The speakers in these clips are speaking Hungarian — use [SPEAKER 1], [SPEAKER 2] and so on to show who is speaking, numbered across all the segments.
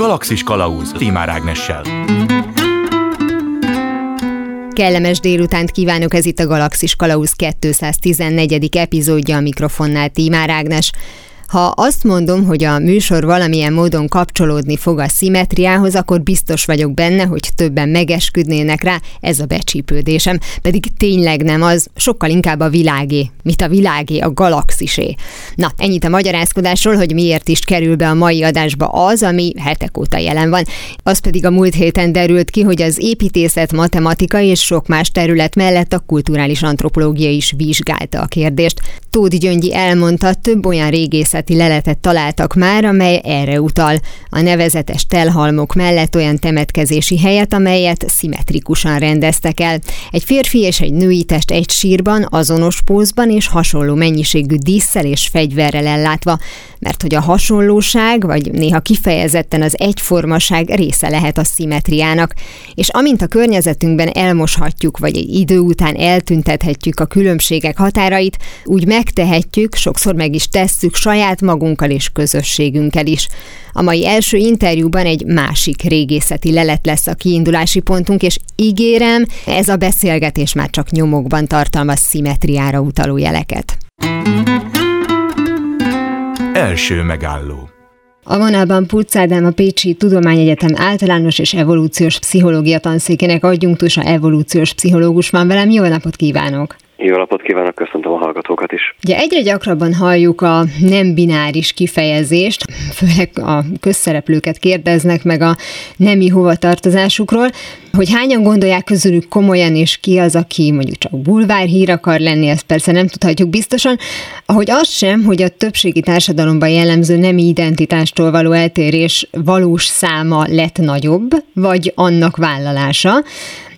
[SPEAKER 1] Galaxis Kalauz Timár Ágnessel.
[SPEAKER 2] Kellemes délutánt kívánok, ez itt a Galaxis Kalauz 214. epizódja a mikrofonnál Tímár Ágnes. Ha azt mondom, hogy a műsor valamilyen módon kapcsolódni fog a szimetriához, akkor biztos vagyok benne, hogy többen megesküdnének rá, ez a becsípődésem. Pedig tényleg nem az, sokkal inkább a világé, mit a világé, a galaxisé. Na, ennyit a magyarázkodásról, hogy miért is kerül be a mai adásba az, ami hetek óta jelen van. Az pedig a múlt héten derült ki, hogy az építészet, matematika és sok más terület mellett a kulturális antropológia is vizsgálta a kérdést. Tóth Gyöngyi elmondta, több olyan régészet régészeti leletet találtak már, amely erre utal. A nevezetes telhalmok mellett olyan temetkezési helyet, amelyet szimmetrikusan rendeztek el. Egy férfi és egy női test egy sírban, azonos pózban és hasonló mennyiségű díszsel és fegyverrel ellátva, mert hogy a hasonlóság, vagy néha kifejezetten az egyformaság része lehet a szimmetriának, és amint a környezetünkben elmoshatjuk, vagy egy idő után eltüntethetjük a különbségek határait, úgy megtehetjük, sokszor meg is tesszük saját saját magunkkal és közösségünkkel is. A mai első interjúban egy másik régészeti lelet lesz a kiindulási pontunk, és ígérem, ez a beszélgetés már csak nyomokban tartalmaz szimetriára utaló jeleket.
[SPEAKER 1] Első megálló
[SPEAKER 2] a vonalban Ádám a Pécsi Tudományegyetem általános és evolúciós pszichológia tanszékének adjunktusa evolúciós pszichológus van velem. Jó napot kívánok!
[SPEAKER 3] Jó napot kívánok, köszöntöm a hallgatókat is.
[SPEAKER 2] Ugye egyre gyakrabban halljuk a nem bináris kifejezést, főleg a közszereplőket kérdeznek meg a nemi hovatartozásukról, hogy hányan gondolják közülük komolyan, és ki az, aki mondjuk csak bulvár hír akar lenni, ezt persze nem tudhatjuk biztosan, ahogy az sem, hogy a többségi társadalomban jellemző nemi identitástól való eltérés valós száma lett nagyobb, vagy annak vállalása.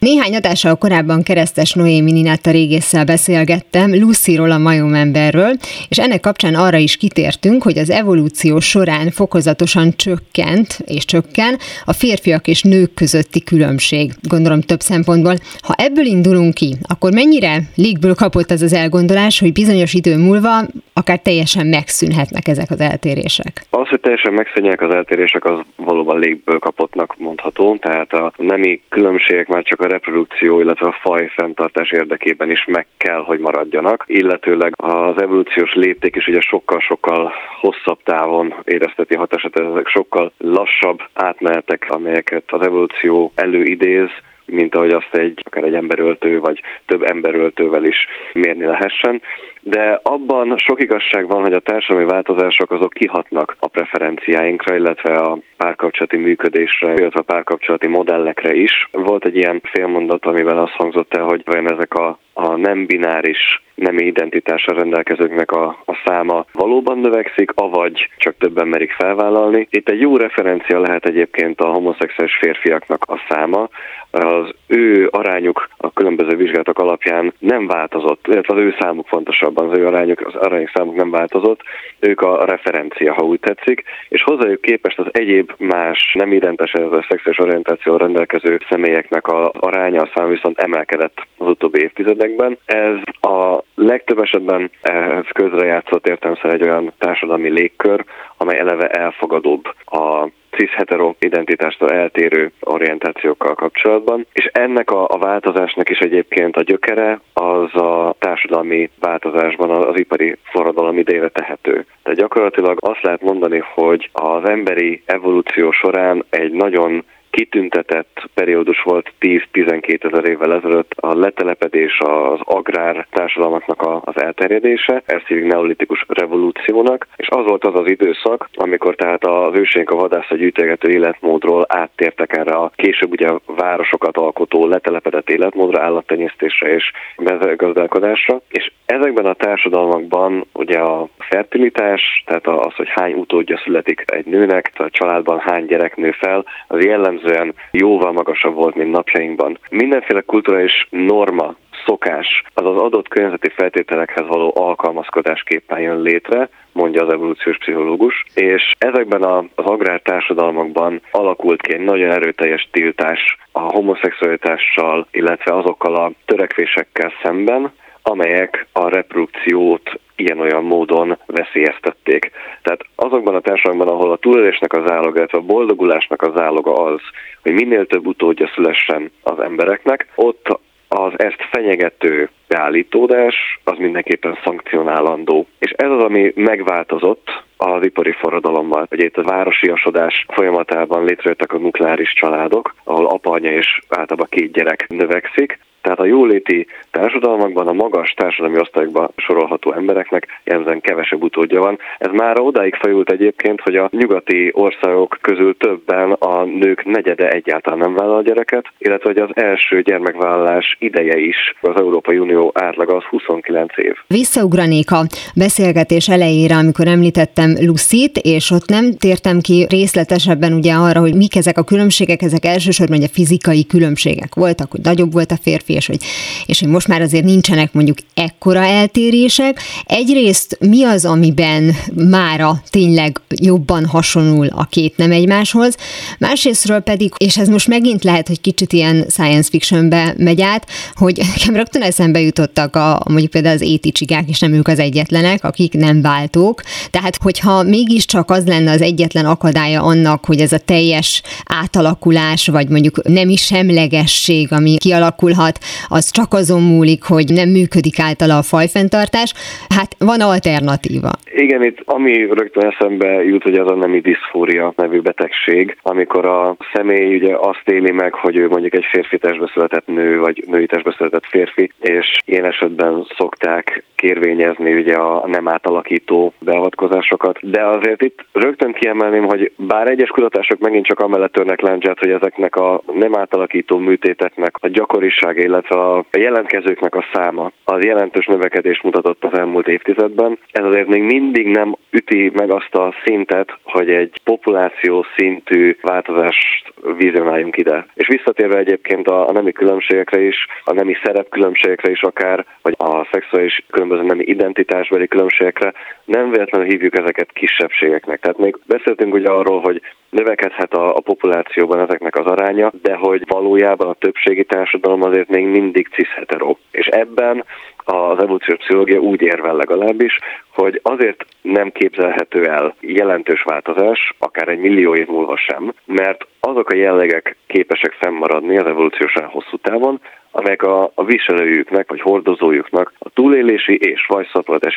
[SPEAKER 2] Néhány adással korábban keresztes Noémi Ninát a régésszel beszélgettem, Lucyról a majomemberről, és ennek kapcsán arra is kitértünk, hogy az evolúció során fokozatosan csökkent és csökken a férfiak és nők közötti különbség, gondolom több szempontból. Ha ebből indulunk ki, akkor mennyire légből kapott az az elgondolás, hogy bizonyos idő múlva akár teljesen megszűnhetnek ezek az eltérések?
[SPEAKER 3] Az, hogy teljesen megszűnjenek az eltérések, az valóban légből kapottnak mondható, tehát a nemi különbségek már csak a reprodukció, illetve a faj fenntartás érdekében is meg kell, hogy maradjanak, illetőleg az evolúciós lépték is ugye sokkal-sokkal hosszabb távon érezteti hatását, ezek sokkal lassabb átmenetek, amelyeket az evolúció előidéz, mint ahogy azt egy akár egy emberöltő, vagy több emberöltővel is mérni lehessen de abban sok igazság van, hogy a társadalmi változások azok kihatnak a preferenciáinkra, illetve a párkapcsolati működésre, illetve a párkapcsolati modellekre is. Volt egy ilyen félmondat, amiben azt hangzott el, hogy vajon ezek a, a nem bináris nemi identitással rendelkezőknek a, a száma valóban növekszik, avagy csak többen merik felvállalni. Itt egy jó referencia lehet egyébként a homoszexuális férfiaknak a száma. Az ő arányuk a különböző vizsgálatok alapján nem változott, illetve az ő számuk fontosabb pontosabban az ő arányuk, az arányok számuk nem változott, ők a referencia, ha úgy tetszik, és hozzájuk képest az egyéb más nem identes, ez a szexuális orientáció rendelkező személyeknek a aránya, a szám viszont emelkedett az utóbbi évtizedekben. Ez a legtöbb esetben ehhez közrejátszott értelmszerűen egy olyan társadalmi légkör, amely eleve elfogadóbb a cis-hetero identitástól eltérő orientációkkal kapcsolatban, és ennek a, a változásnak is egyébként a gyökere az a társadalmi változásban az ipari forradalom idejére tehető. Tehát gyakorlatilag azt lehet mondani, hogy az emberi evolúció során egy nagyon kitüntetett periódus volt 10-12 ezer évvel ezelőtt a letelepedés, az agrár társadalmaknak az elterjedése, ezt hívjuk neolitikus revolúciónak, és az volt az az időszak, amikor tehát az őseink a vadász a gyűjtegető életmódról áttértek erre a később ugye városokat alkotó letelepedett életmódra, állattenyésztésre és mezőgazdálkodásra, és ezekben a társadalmakban ugye a fertilitás, tehát az, hogy hány utódja születik egy nőnek, a családban hány gyerek nő fel, az jellemző jellemzően jóval magasabb volt, mint napjainkban. Mindenféle kulturális norma szokás az az adott környezeti feltételekhez való alkalmazkodásképpen jön létre, mondja az evolúciós pszichológus, és ezekben az agrártársadalmakban alakult ki egy nagyon erőteljes tiltás a homoszexualitással, illetve azokkal a törekvésekkel szemben, amelyek a reprodukciót ilyen-olyan módon veszélyeztették. Tehát azokban a társadalomban, ahol a túlélésnek az áloga, illetve a boldogulásnak az áloga az, hogy minél több utódja szülessen az embereknek, ott az ezt fenyegető beállítódás az mindenképpen szankcionálandó. És ez az, ami megváltozott az ipari forradalommal. Ugye itt a városiasodás folyamatában létrejöttek a nukleáris családok, ahol apa, anya és általában két gyerek növekszik, tehát a jóléti társadalmakban, a magas társadalmi osztályokban sorolható embereknek jellemzően kevesebb utódja van. Ez már odáig fajult egyébként, hogy a nyugati országok közül többen a nők negyede egyáltalán nem vállal gyereket, illetve hogy az első gyermekvállalás ideje is az Európai Unió átlag az 29 év.
[SPEAKER 2] Visszaugranék a beszélgetés elejére, amikor említettem Lucit, és ott nem tértem ki részletesebben ugye arra, hogy mik ezek a különbségek, ezek elsősorban ugye fizikai különbségek voltak, hogy nagyobb volt a férfi, és hogy, és hogy most már azért nincsenek mondjuk ekkora eltérések. Egyrészt mi az, amiben mára tényleg jobban hasonul a két nem egymáshoz, másrésztről pedig, és ez most megint lehet, hogy kicsit ilyen science fictionbe megy át, hogy nekem rögtön eszembe jutottak a, mondjuk például az éticsigák, és nem ők az egyetlenek, akik nem váltók. Tehát, hogyha mégiscsak az lenne az egyetlen akadálya annak, hogy ez a teljes átalakulás, vagy mondjuk nem is semlegesség, ami kialakulhat, az csak azon múlik, hogy nem működik általa a fajfenntartás. Hát van alternatíva.
[SPEAKER 3] Igen, itt ami rögtön eszembe jut, hogy az a nemi diszfória nevű betegség, amikor a személy ugye azt éli meg, hogy ő mondjuk egy férfi testbe született nő, vagy női testbe született férfi, és ilyen esetben szokták kérvényezni ugye a nem átalakító beavatkozásokat. De azért itt rögtön kiemelném, hogy bár egyes kutatások megint csak amellett törnek láncsát, hogy ezeknek a nem átalakító műtéteknek a gyakorisága, illetve a jelentkezőknek a száma az jelentős növekedés mutatott az elmúlt évtizedben. Ez azért még mindig nem üti meg azt a szintet, hogy egy populáció szintű változást vizionáljunk ide. És visszatérve egyébként a, nemi különbségekre is, a nemi szerepkülönbségekre is akár, vagy a szexuális különböző nemi identitásbeli különbségekre, nem véletlenül hívjuk ezeket kisebbségeknek. Tehát még beszéltünk ugye arról, hogy növekedhet a, a populációban ezeknek az aránya, de hogy valójában a többségi társadalom azért még mindig cis-hetero. És ebben az evolúciós pszichológia úgy érvel legalábbis, hogy azért nem képzelhető el jelentős változás, akár egy millió év múlva sem, mert azok a jellegek képesek fennmaradni az evolúciósan hosszú távon, amelyek a, a viselőjüknek vagy hordozójuknak a túlélési és vagy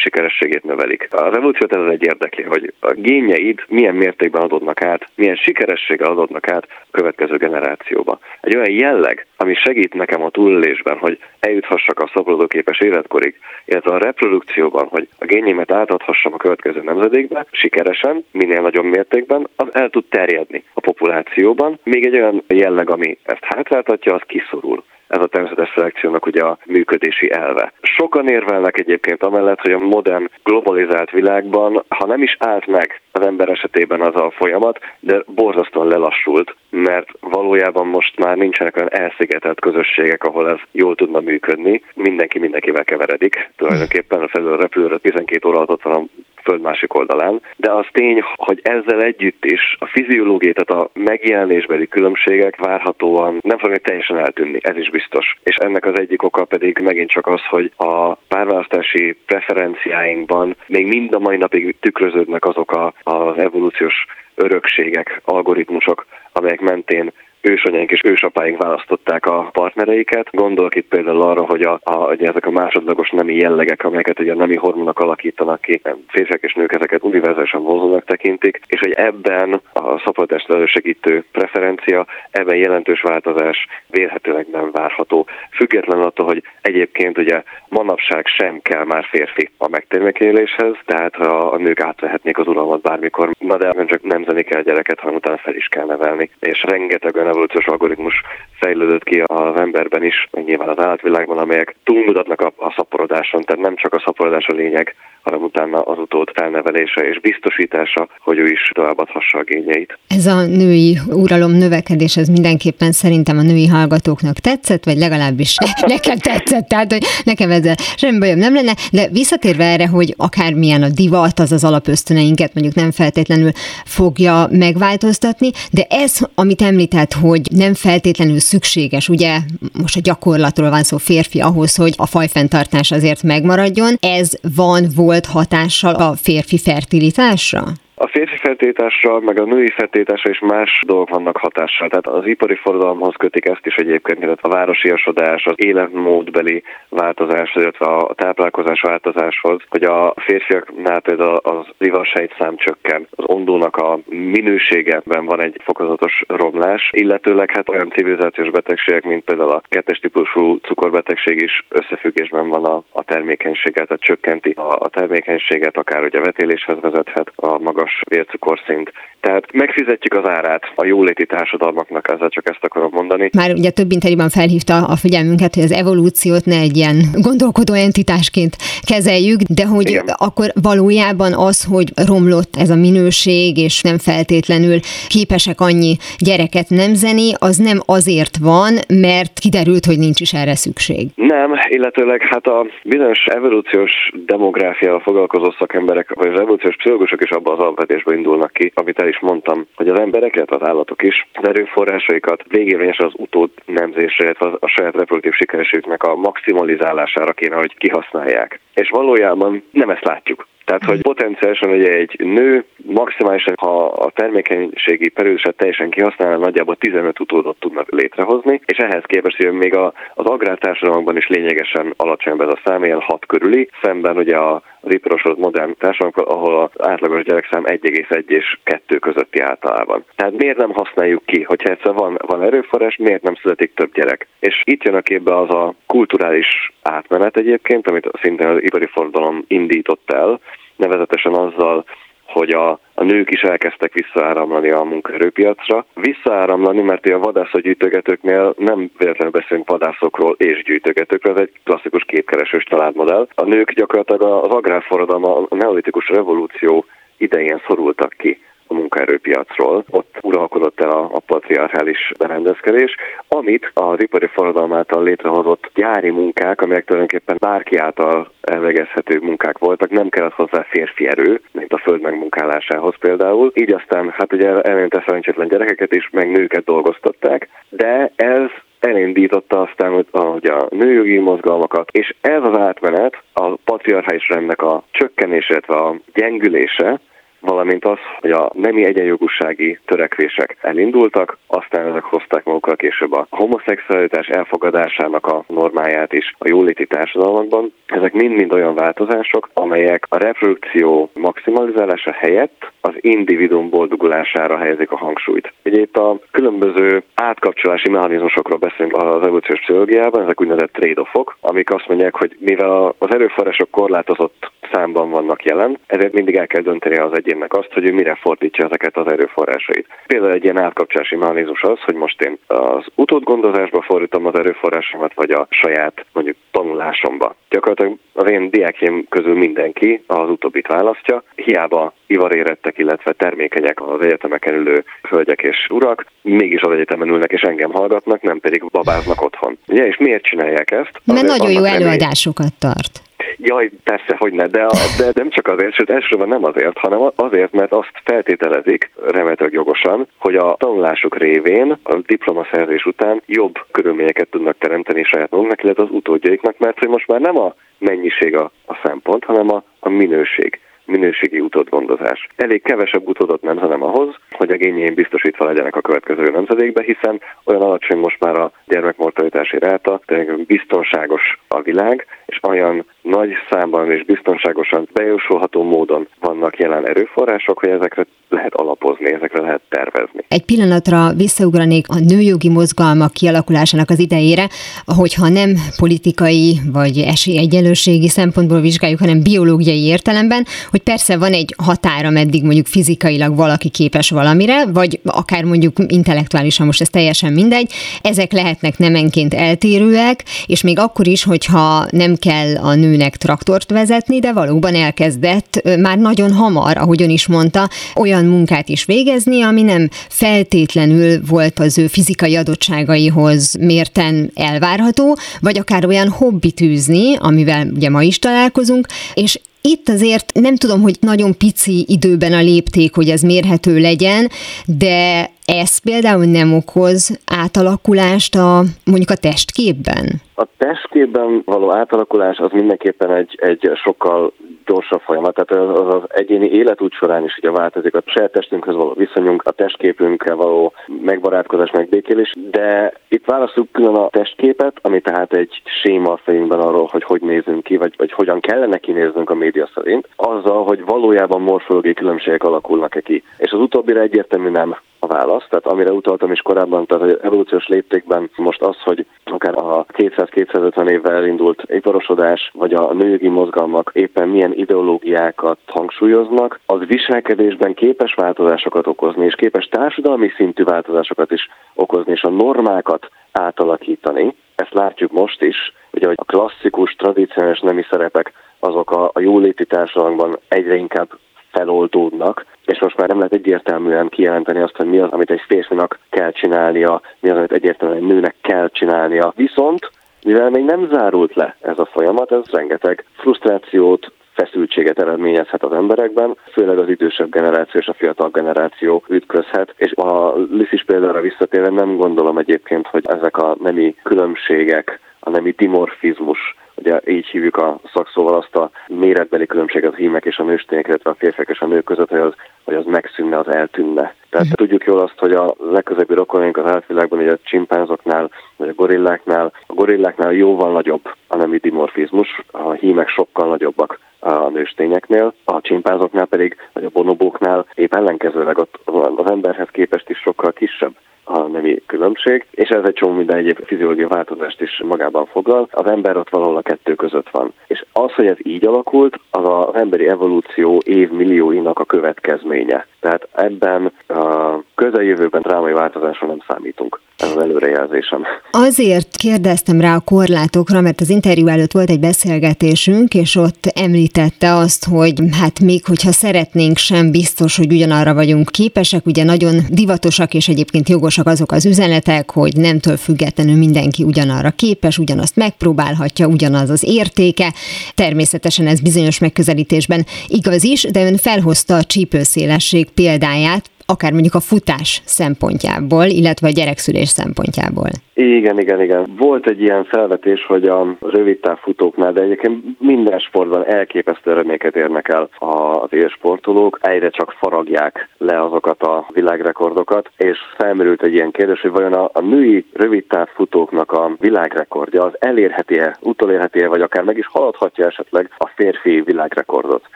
[SPEAKER 3] sikerességét növelik. Az evolúciót ez egy érdekli, hogy a génjeid milyen mértékben adódnak át, milyen sikerességgel adódnak át a következő generációba. Egy olyan jelleg, ami segít nekem a túlélésben, hogy eljuthassak a szaporodóképes életkorig, illetve a reprodukcióban, hogy a génjémet átadhassam a következő nemzedékbe, sikeresen, minél nagyobb mértékben, az el tud terjedni a populációban. Még egy olyan jelleg, ami ezt hátráltatja, az kiszorul ez a természetes szelekciónak ugye a működési elve. Sokan érvelnek egyébként amellett, hogy a modern globalizált világban, ha nem is állt meg az ember esetében az a folyamat, de borzasztóan lelassult, mert valójában most már nincsenek olyan elszigetelt közösségek, ahol ez jól tudna működni. Mindenki mindenkivel keveredik. Tulajdonképpen felül a repülőre 12 óra alatt van a föld másik oldalán, de az tény, hogy ezzel együtt is a fiziológiai, tehát a megjelenésbeli különbségek várhatóan nem fognak teljesen eltűnni, ez is biztos. És ennek az egyik oka pedig megint csak az, hogy a párválasztási preferenciáinkban még mind a mai napig tükröződnek azok a, az evolúciós örökségek, algoritmusok, amelyek mentén ősanyaink és ősapáink választották a partnereiket. Gondolok itt például arra, hogy a, a, ugye ezek a másodlagos nemi jellegek, amelyeket ugye a nemi hormonok alakítanak ki, férfiak és nők ezeket univerzálisan vonzónak tekintik, és hogy ebben a szaporodást elősegítő preferencia, ebben jelentős változás vélhetőleg nem várható. Független attól, hogy egyébként ugye manapság sem kell már férfi a megtermékéléshez, tehát ha a nők átvehetnék az uralmat bármikor, na de nem csak nem kell gyereket, hanem utána fel is kell nevelni. És rengeteg olyan evolúciós algoritmus fejlődött ki az emberben is, nyilván az állatvilágban, amelyek túlmutatnak a, a szaporodáson, tehát nem csak a szaporodás a lényeg, hanem utána az utód felnevelése és biztosítása, hogy ő is továbbadhassa a gényeit.
[SPEAKER 2] Ez a női uralom növekedés, ez mindenképpen szerintem a női hallgatóknak tetszett, vagy legalábbis nekem tetszett, tehát hogy nekem ezzel semmi bajom nem lenne, de visszatérve erre, hogy akármilyen a divat, az az alapösztöneinket mondjuk nem feltétlenül fogja megváltoztatni, de ez, amit említett, hogy nem feltétlenül szükséges, ugye most a gyakorlatról van szó férfi ahhoz, hogy a fajfenntartás azért megmaradjon, ez van, volt hatással a férfi fertilitásra?
[SPEAKER 3] A férfi feltétásra, meg a női feltétásra is más dolgok vannak hatással. Tehát az ipari forradalomhoz kötik ezt is egyébként, illetve a városiasodás, az életmódbeli változás, illetve a táplálkozás változáshoz, hogy a férfiaknál például az livarsejtszám csökken, az ondónak a minőségeben van egy fokozatos romlás, illetőleg hát olyan civilizációs betegségek, mint például a kettes típusú cukorbetegség is összefüggésben van a, a termékenységet, tehát csökkenti a, a termékenységet, akár ugye vetéléshez vezethet a magas magas vércukorszint. Tehát megfizetjük az árát a jóléti társadalmaknak, ezzel csak ezt akarom mondani.
[SPEAKER 2] Már ugye több interjúban felhívta a figyelmünket, hogy az evolúciót ne egy ilyen gondolkodó entitásként kezeljük, de hogy Igen. akkor valójában az, hogy romlott ez a minőség, és nem feltétlenül képesek annyi gyereket nemzeni, az nem azért van, mert kiderült, hogy nincs is erre szükség.
[SPEAKER 3] Nem, illetőleg hát a bizonyos evolúciós demográfiával foglalkozó szakemberek, vagy az evolúciós pszichológusok is abban az alapvetésből indulnak ki, amit el is mondtam, hogy az emberek, illetve az állatok is az erőforrásaikat végérvényesen az utód nemzésre, illetve a saját reproduktív sikerességüknek a maximalizálására kéne, hogy kihasználják. És valójában nem ezt látjuk. Tehát, hogy potenciálisan ugye egy nő maximálisan, ha a termékenységi periódusát teljesen kihasználna, nagyjából 15 utódot tudnak létrehozni, és ehhez képest hogy még a, az agrártársadalmakban is lényegesen alacsonyabb ez a szám, ilyen 6 körüli, szemben ugye a, az iparosodott modern társadalmak, ahol az átlagos gyerekszám 1,1 és 2 közötti általában. Tehát miért nem használjuk ki, hogyha egyszer van, van erőforrás, miért nem születik több gyerek? És itt jön a képbe az a kulturális átmenet egyébként, amit szintén az ipari forradalom indított el, nevezetesen azzal, hogy a, a nők is elkezdtek visszaáramlani a munkaerőpiacra. Visszaáramlani, mert a vadászgyűjtögetőknél nem véletlenül beszélünk vadászokról és gyűjtögetőkről, ez egy klasszikus képkeresős családmodell. A nők gyakorlatilag az agrárforradalma, a neolitikus revolúció idején szorultak ki a munkaerőpiacról. Ott uralkodott el a, a patriarchális berendezkedés, amit az ipari forradalom által létrehozott gyári munkák, amelyek tulajdonképpen bárki által elvégezhető munkák voltak, nem kellett hozzá férfi erő, mint a föld megmunkálásához például. Így aztán, hát ugye elménte szerencsétlen gyerekeket is, meg nőket dolgoztatták, de ez elindította aztán hogy a nőjogi mozgalmakat, és ez az átmenet a patriarchális rendnek a csökkenése, illetve a gyengülése, valamint az, hogy a nemi egyenjogúsági törekvések elindultak, aztán ezek hozták magukkal később a homoszexualitás elfogadásának a normáját is a jóléti társadalmakban. Ezek mind-mind olyan változások, amelyek a reprodukció maximalizálása helyett az individuum boldogulására helyezik a hangsúlyt. Ugye itt a különböző átkapcsolási mechanizmusokról beszélünk az evolúciós pszichológiában, ezek úgynevezett trade-offok, amik azt mondják, hogy mivel az erőforrások korlátozott számban vannak jelen, ezért mindig el kell dönteni az egyénnek azt, hogy ő mire fordítja ezeket az erőforrásait. Például egy ilyen átkapcsolási mechanizmus az, hogy most én az utódgondozásba fordítom az erőforrásomat, vagy a saját mondjuk tanulásomba. Gyakorlatilag az én diákjaim közül mindenki az utóbbit választja, hiába ivarérettek, illetve termékenyek az egyetemeken ülő hölgyek és urak, mégis az egyetemen ülnek és engem hallgatnak, nem pedig babáznak otthon. Ugye, és miért csinálják ezt?
[SPEAKER 2] Mert nagyon jó előadásokat tart.
[SPEAKER 3] Jaj, persze, hogy ne, de, de nem csak azért, sőt elsősorban nem azért, hanem azért, mert azt feltételezik, remélhetőleg jogosan, hogy a tanulásuk révén, a diplomaszerzés után jobb körülményeket tudnak teremteni saját maguknak, illetve az utódjaiknak, mert hogy most már nem a mennyiség a, a szempont, hanem a, a minőség minőségi utódgondozás. Elég kevesebb utódot nem, hanem ahhoz, hogy a gényeim biztosítva legyenek a következő nemzedékbe, hiszen olyan alacsony most már a gyermekmortalitási ráta, de biztonságos a világ, és olyan nagy számban és biztonságosan bejósolható módon vannak jelen erőforrások, hogy ezekre lehet alapozni, ezekre lehet tervezni.
[SPEAKER 2] Egy pillanatra visszaugranék a nőjogi mozgalmak kialakulásának az idejére, hogyha nem politikai vagy esélyegyenlőségi szempontból vizsgáljuk, hanem biológiai értelemben, hogy persze van egy határa, meddig mondjuk fizikailag valaki képes valamire, vagy akár mondjuk intellektuálisan, most ez teljesen mindegy, ezek lehet lehetnek nemenként eltérőek, és még akkor is, hogyha nem kell a nőnek traktort vezetni, de valóban elkezdett már nagyon hamar, ahogyan is mondta, olyan munkát is végezni, ami nem feltétlenül volt az ő fizikai adottságaihoz mérten elvárható, vagy akár olyan hobbit űzni, amivel ugye ma is találkozunk, és itt azért nem tudom, hogy nagyon pici időben a lépték, hogy ez mérhető legyen, de ez például nem okoz átalakulást a mondjuk a testképben?
[SPEAKER 3] A testképben való átalakulás az mindenképpen egy, egy sokkal gyorsabb folyamat, tehát az, az egyéni életút során is ugye változik a saját testünkhöz való viszonyunk, a testképünkkel való megbarátkozás, megbékélés, de itt választjuk külön a testképet, ami tehát egy séma a fejünkben arról, hogy hogy nézünk ki, vagy, vagy hogyan kellene kinéznünk a média szerint, azzal, hogy valójában morfológiai különbségek alakulnak-e ki. És az utóbbira egyértelmű nem válasz. Tehát amire utaltam is korábban, tehát az evolúciós léptékben most az, hogy akár a 200-250 évvel elindult iparosodás, vagy a nőjogi mozgalmak éppen milyen ideológiákat hangsúlyoznak, az viselkedésben képes változásokat okozni, és képes társadalmi szintű változásokat is okozni, és a normákat átalakítani. Ezt látjuk most is, hogy a klasszikus, tradicionális nemi szerepek azok a, a jóléti társadalomban egyre inkább feloldódnak, és most már nem lehet egyértelműen kijelenteni azt, hogy mi az, amit egy férfinak kell csinálnia, mi az, amit egyértelműen egy nőnek kell csinálnia. Viszont mivel még nem zárult le ez a folyamat, ez rengeteg frusztrációt, feszültséget eredményezhet az emberekben, főleg az idősebb generáció és a fiatal generáció ütközhet, és a Liszis példára visszatérve nem gondolom egyébként, hogy ezek a nemi különbségek, a nemi dimorfizmus ugye így hívjuk a szakszóval azt a méretbeli különbséget a hímek és a nőstények, illetve a férfiak és a nők között, hogy az, hogy az megszűnne, az eltűnne. Tehát uh-huh. tudjuk jól azt, hogy a legközelebbi rokonaink az állatvilágban, hogy a csimpánzoknál, vagy a gorilláknál, a gorilláknál jóval nagyobb a nemi dimorfizmus, a hímek sokkal nagyobbak a nőstényeknél, a csimpánzoknál pedig, vagy a bonobóknál épp ellenkezőleg ott az emberhez képest is sokkal kisebb a nemi különbség, és ez egy csomó minden egyéb fiziológiai változást is magában foglal. Az ember ott valahol a kettő között van. És az, hogy ez így alakult, az az emberi evolúció évmillióinak a következménye. Tehát ebben a közeljövőben drámai változásra nem számítunk. Ez az előrejelzésem.
[SPEAKER 2] Azért kérdeztem rá a korlátokra, mert az interjú előtt volt egy beszélgetésünk, és ott említette azt, hogy hát még hogyha szeretnénk sem biztos, hogy ugyanarra vagyunk képesek, ugye nagyon divatosak és egyébként jogosak azok az üzenetek, hogy nemtől függetlenül mindenki ugyanarra képes, ugyanazt megpróbálhatja, ugyanaz az értéke. Természetesen ez bizonyos megközelítésben igaz is, de ön felhozta a csípőszélesség példáját, akár mondjuk a futás szempontjából, illetve a gyerekszülés szempontjából.
[SPEAKER 3] Igen, igen, igen. Volt egy ilyen felvetés, hogy a rövidtávfutóknál, de egyébként minden sportban elképesztő eredményeket érnek el az élsportolók, egyre csak faragják le azokat a világrekordokat, és felmerült egy ilyen kérdés, hogy vajon a, a női rövidtávfutóknak a világrekordja az elérheti-e, utolérheti-e, vagy akár meg is haladhatja esetleg a férfi világrekordot.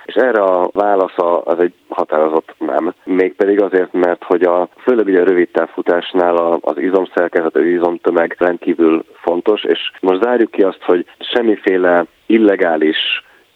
[SPEAKER 3] És erre a válasza az egy határozott nem. Mégpedig azért, mert hogy a főleg ugye a rövidtávfutásnál az izomszerkezet, az izomtömeg tömeg rendkívül fontos, és most zárjuk ki azt, hogy semmiféle illegális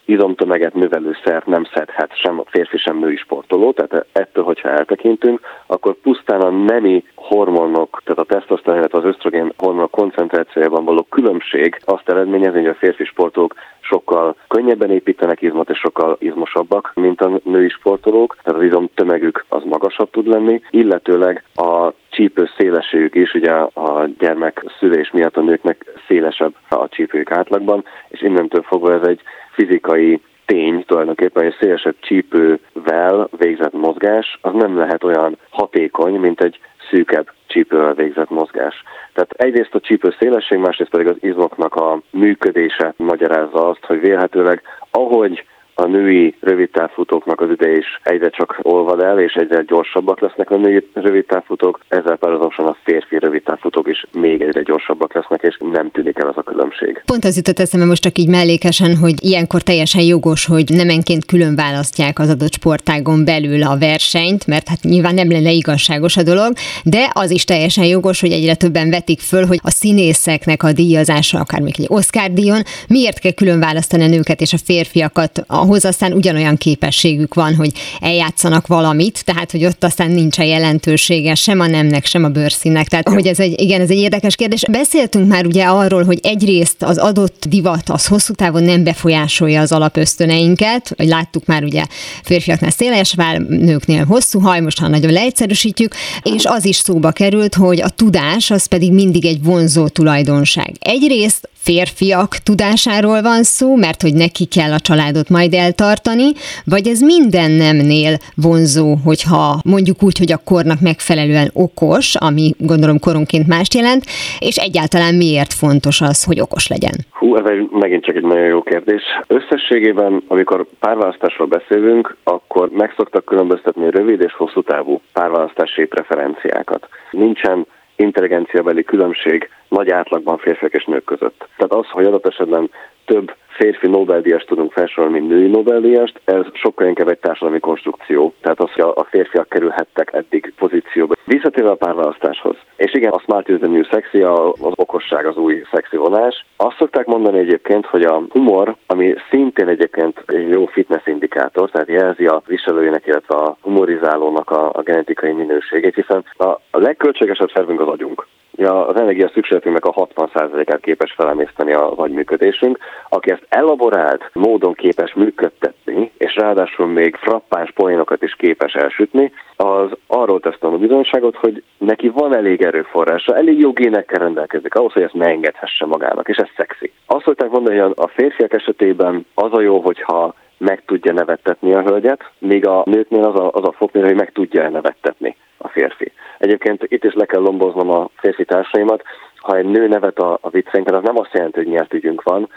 [SPEAKER 3] izomtömeget növelő szert nem szedhet sem a férfi, sem női sportoló, tehát ettől, hogyha eltekintünk, akkor pusztán a nemi hormonok, tehát a tesztoszteron, illetve az ösztrogén hormonok koncentrációjában való különbség azt eredményezi, hogy a férfi sportolók sokkal könnyebben építenek izmot, és sokkal izmosabbak, mint a női sportolók, tehát az izom tömegük az magasabb tud lenni, illetőleg a csípő szélességük is, ugye a gyermek szülés miatt a nőknek szélesebb a csípőjük átlagban, és innentől fogva ez egy fizikai tény tulajdonképpen, hogy egy szélesebb csípővel végzett mozgás az nem lehet olyan hatékony, mint egy szűkebb csípővel végzett mozgás. Tehát egyrészt a csípő szélesség, másrészt pedig az izmoknak a működése magyarázza azt, hogy vélhetőleg ahogy a női rövidtávfutóknak az ideje is egyre csak olvad el, és egyre gyorsabbak lesznek a női rövidtávfutók, ezzel párhuzamosan a férfi rövidtávfutók is még egyre gyorsabbak lesznek, és nem tűnik el az a különbség.
[SPEAKER 2] Pont az jutott eszembe most csak így mellékesen, hogy ilyenkor teljesen jogos, hogy nemenként külön választják az adott sportágon belül a versenyt, mert hát nyilván nem lenne igazságos a dolog, de az is teljesen jogos, hogy egyre többen vetik föl, hogy a színészeknek a díjazása, akár még egy Oscar díjon, miért kell külön választani a nőket és a férfiakat ahhoz aztán ugyanolyan képességük van, hogy eljátszanak valamit, tehát hogy ott aztán nincs a jelentősége sem a nemnek, sem a bőrszínnek. Tehát, hogy ez egy, igen, ez egy érdekes kérdés. Beszéltünk már ugye arról, hogy egyrészt az adott divat az hosszú távon nem befolyásolja az alapösztöneinket, hogy láttuk már ugye férfiaknál széles vár, nőknél hosszú haj, most ha nagyon leegyszerűsítjük, és az is szóba került, hogy a tudás az pedig mindig egy vonzó tulajdonság. Egyrészt férfiak tudásáról van szó, mert hogy neki kell a családot majd eltartani, vagy ez minden nemnél vonzó, hogyha mondjuk úgy, hogy a kornak megfelelően okos, ami gondolom koronként mást jelent, és egyáltalán miért fontos az, hogy okos legyen?
[SPEAKER 3] Hú, ez egy, megint csak egy nagyon jó kérdés. Összességében, amikor párválasztásról beszélünk, akkor meg szoktak különböztetni rövid és hosszú távú párválasztási preferenciákat. Nincsen intelligenciabeli különbség nagy átlagban férfiak és nők között. Tehát az, hogy adott esetben több férfi Nobel-díjas tudunk felsorolni, mint női Nobel-díjast, ez sokkal inkább egy társadalmi konstrukció. Tehát az, hogy a férfiak kerülhettek eddig pozícióba. Visszatérve a párválasztáshoz. És igen, a smart is the new sexy, az okosság az új szexi vonás. Azt szokták mondani egyébként, hogy a humor, ami szintén egyébként egy jó fitness indikátor, tehát jelzi a viselőjének, illetve a humorizálónak a, a genetikai minőségét, hiszen a, a legköltségesebb szervünk az agyunk az energia szükségletünknek a 60%-át képes felemészteni a vagyműködésünk. Aki ezt elaborált módon képes működtetni, és ráadásul még frappáns poénokat is képes elsütni, az arról tesz a bizonyságot, hogy neki van elég erőforrása, elég jó génekkel rendelkezik ahhoz, hogy ezt ne engedhesse magának, és ez szexi. Azt szokták mondani, hogy a férfiak esetében az a jó, hogyha meg tudja nevettetni a hölgyet, míg a nőknél az a, az a foknél, hogy meg tudja nevettetni a férfi. Egyébként itt is le kell lomboznom a férfi társaimat, ha egy nő nevet a, a vicceinken, az nem azt jelenti, hogy nyert ügyünk van.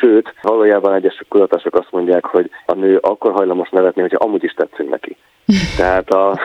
[SPEAKER 3] Sőt, valójában egyes kutatások azt mondják, hogy a nő akkor hajlamos nevetni, hogyha amúgy is tetszünk neki. Tehát a...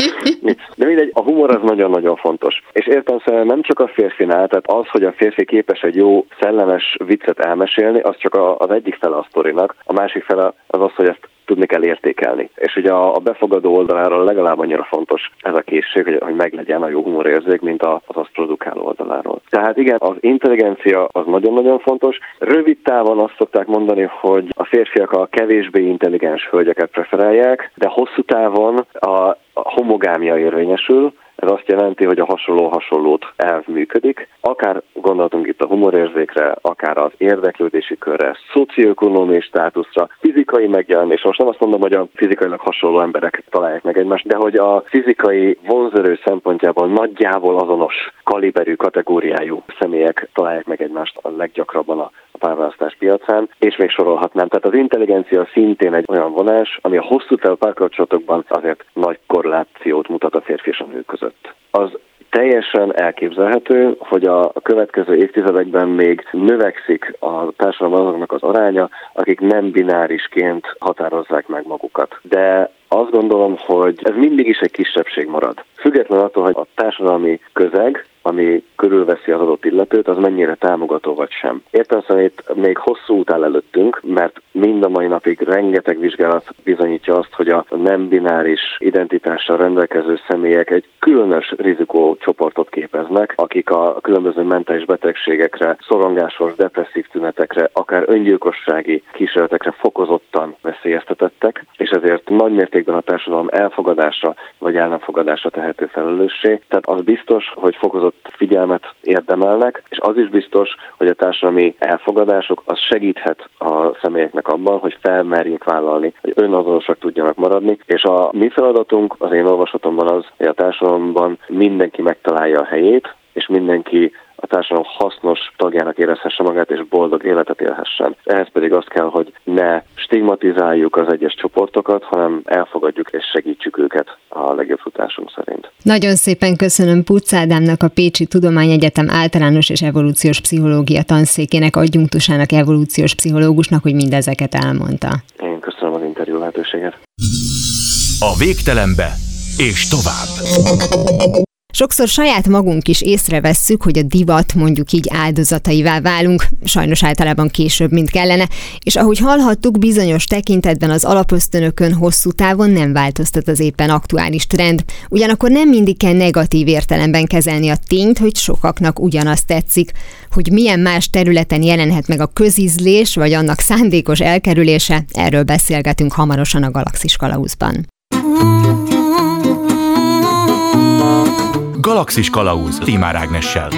[SPEAKER 3] De mindegy, a humor az nagyon-nagyon fontos. És értem szerint nem csak a férfinál, tehát az, hogy a férfi képes egy jó, szellemes viccet elmesélni, az csak az egyik fele a sztorinak. A másik fele az az, hogy ezt tudni kell értékelni. És ugye a, a befogadó oldaláról legalább annyira fontos ez a készség, hogy, hogy meglegyen a jó humorérzék, mint az azt produkáló oldaláról. Tehát igen, az intelligencia az nagyon-nagyon fontos. Rövid távon azt szokták mondani, hogy a férfiak a kevésbé intelligens hölgyeket preferálják, de hosszú távon a homogámia érvényesül, ez azt jelenti, hogy a hasonló hasonlót elv működik. Akár gondoltunk itt a humorérzékre, akár az érdeklődési körre, szocioekonomiai státuszra, fizikai megjelenés. Most nem azt mondom, hogy a fizikailag hasonló emberek találják meg egymást, de hogy a fizikai vonzerő szempontjából nagyjából azonos kaliberű, kategóriájú személyek találják meg egymást a leggyakrabban a párválasztás piacán, és még sorolhatnám. Tehát az intelligencia szintén egy olyan vonás, ami a hosszú távú párkapcsolatokban azért nagy korrelációt mutat a férfi és a nő között. Az teljesen elképzelhető, hogy a következő évtizedekben még növekszik a társadalom azoknak az aránya, akik nem binárisként határozzák meg magukat. De azt gondolom, hogy ez mindig is egy kisebbség marad. Független attól, hogy a társadalmi közeg, ami körülveszi az adott illetőt, az mennyire támogató vagy sem. Értem szerint még hosszú út áll előttünk, mert mind a mai napig rengeteg vizsgálat bizonyítja azt, hogy a nem bináris identitással rendelkező személyek egy különös rizikócsoportot képeznek, akik a különböző mentális betegségekre, szorongásos, depresszív tünetekre, akár öngyilkossági kísérletekre fokozottan veszélyeztetettek, és ezért nagy mértékben a társadalom elfogadása vagy el nem fogadása tehető felelőssé. Tehát az biztos, hogy fokozott figyelmet érdemelnek, és az is biztos, hogy a társadalmi elfogadások az segíthet a személyeknek abban, hogy felmerjék vállalni, hogy önazonosak tudjanak maradni, és a mi feladatunk az én olvasatomban az, hogy a társadalomban mindenki megtalálja a helyét, és mindenki a társadalom hasznos tagjának érezhesse magát, és boldog életet élhessen. Ehhez pedig azt kell, hogy ne stigmatizáljuk az egyes csoportokat, hanem elfogadjuk és segítsük őket a legjobb futásunk szerint.
[SPEAKER 2] Nagyon szépen köszönöm Pucz Ádámnak, a Pécsi Tudományegyetem általános és evolúciós pszichológia tanszékének, adjunktusának, evolúciós pszichológusnak, hogy mindezeket elmondta.
[SPEAKER 3] Én köszönöm az interjú lehetőséget.
[SPEAKER 1] A végtelenbe és tovább.
[SPEAKER 2] Sokszor saját magunk is észrevesszük, hogy a divat mondjuk így áldozataivá válunk, sajnos általában később, mint kellene, és ahogy hallhattuk, bizonyos tekintetben az alapösztönökön hosszú távon nem változtat az éppen aktuális trend. Ugyanakkor nem mindig kell negatív értelemben kezelni a tényt, hogy sokaknak ugyanazt tetszik. Hogy milyen más területen jelenhet meg a közízlés, vagy annak szándékos elkerülése, erről beszélgetünk hamarosan a Galaxis Kalauzban.
[SPEAKER 1] Galaxis Kalauz Timár Ágnessel.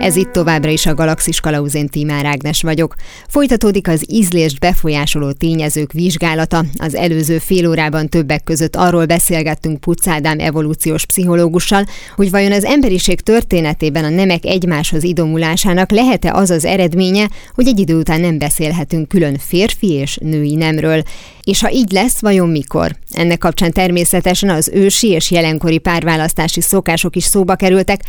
[SPEAKER 2] Ez itt továbbra is a Galaxis Kalauzén Tímár Ágnes vagyok. Folytatódik az ízlést befolyásoló tényezők vizsgálata. Az előző fél órában többek között arról beszélgettünk Pucádám evolúciós pszichológussal, hogy vajon az emberiség történetében a nemek egymáshoz idomulásának lehet-e az az eredménye, hogy egy idő után nem beszélhetünk külön férfi és női nemről. És ha így lesz, vajon mikor? Ennek kapcsán természetesen az ősi és jelenkori párválasztási szokások is szóba kerültek,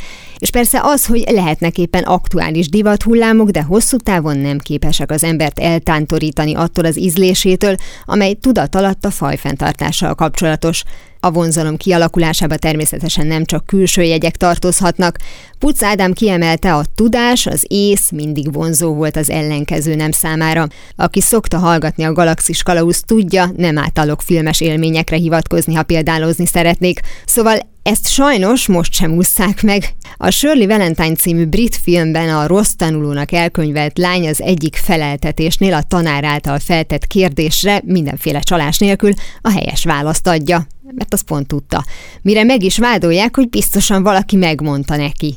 [SPEAKER 2] és persze az, hogy lehetnek éppen aktuális divathullámok, de hosszú távon nem képesek az embert eltántorítani attól az ízlésétől, amely tudat alatt a fajfenntartással kapcsolatos. A vonzalom kialakulásába természetesen nem csak külső jegyek tartozhatnak. Puc Ádám kiemelte, a tudás, az ész mindig vonzó volt az ellenkező nem számára. Aki szokta hallgatni a Galaxis Kalauz tudja, nem általok filmes élményekre hivatkozni, ha példálozni szeretnék. Szóval ezt sajnos most sem ússzák meg. A Shirley Valentine című brit filmben a rossz tanulónak elkönyvelt lány az egyik feleltetésnél a tanár által feltett kérdésre mindenféle csalás nélkül a helyes választ adja mert azt pont tudta. Mire meg is vádolják, hogy biztosan valaki megmondta neki.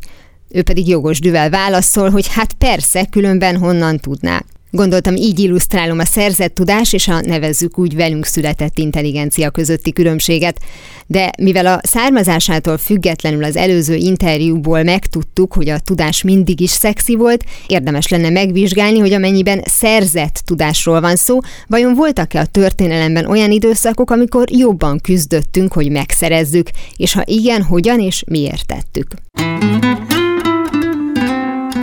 [SPEAKER 2] Ő pedig jogos düvel válaszol, hogy hát persze, különben honnan tudná. Gondoltam, így illusztrálom a szerzett tudás és a nevezzük úgy velünk született intelligencia közötti különbséget. De mivel a származásától függetlenül az előző interjúból megtudtuk, hogy a tudás mindig is szexi volt, érdemes lenne megvizsgálni, hogy amennyiben szerzett tudásról van szó, vajon voltak-e a történelemben olyan időszakok, amikor jobban küzdöttünk, hogy megszerezzük, és ha igen, hogyan és miért tettük.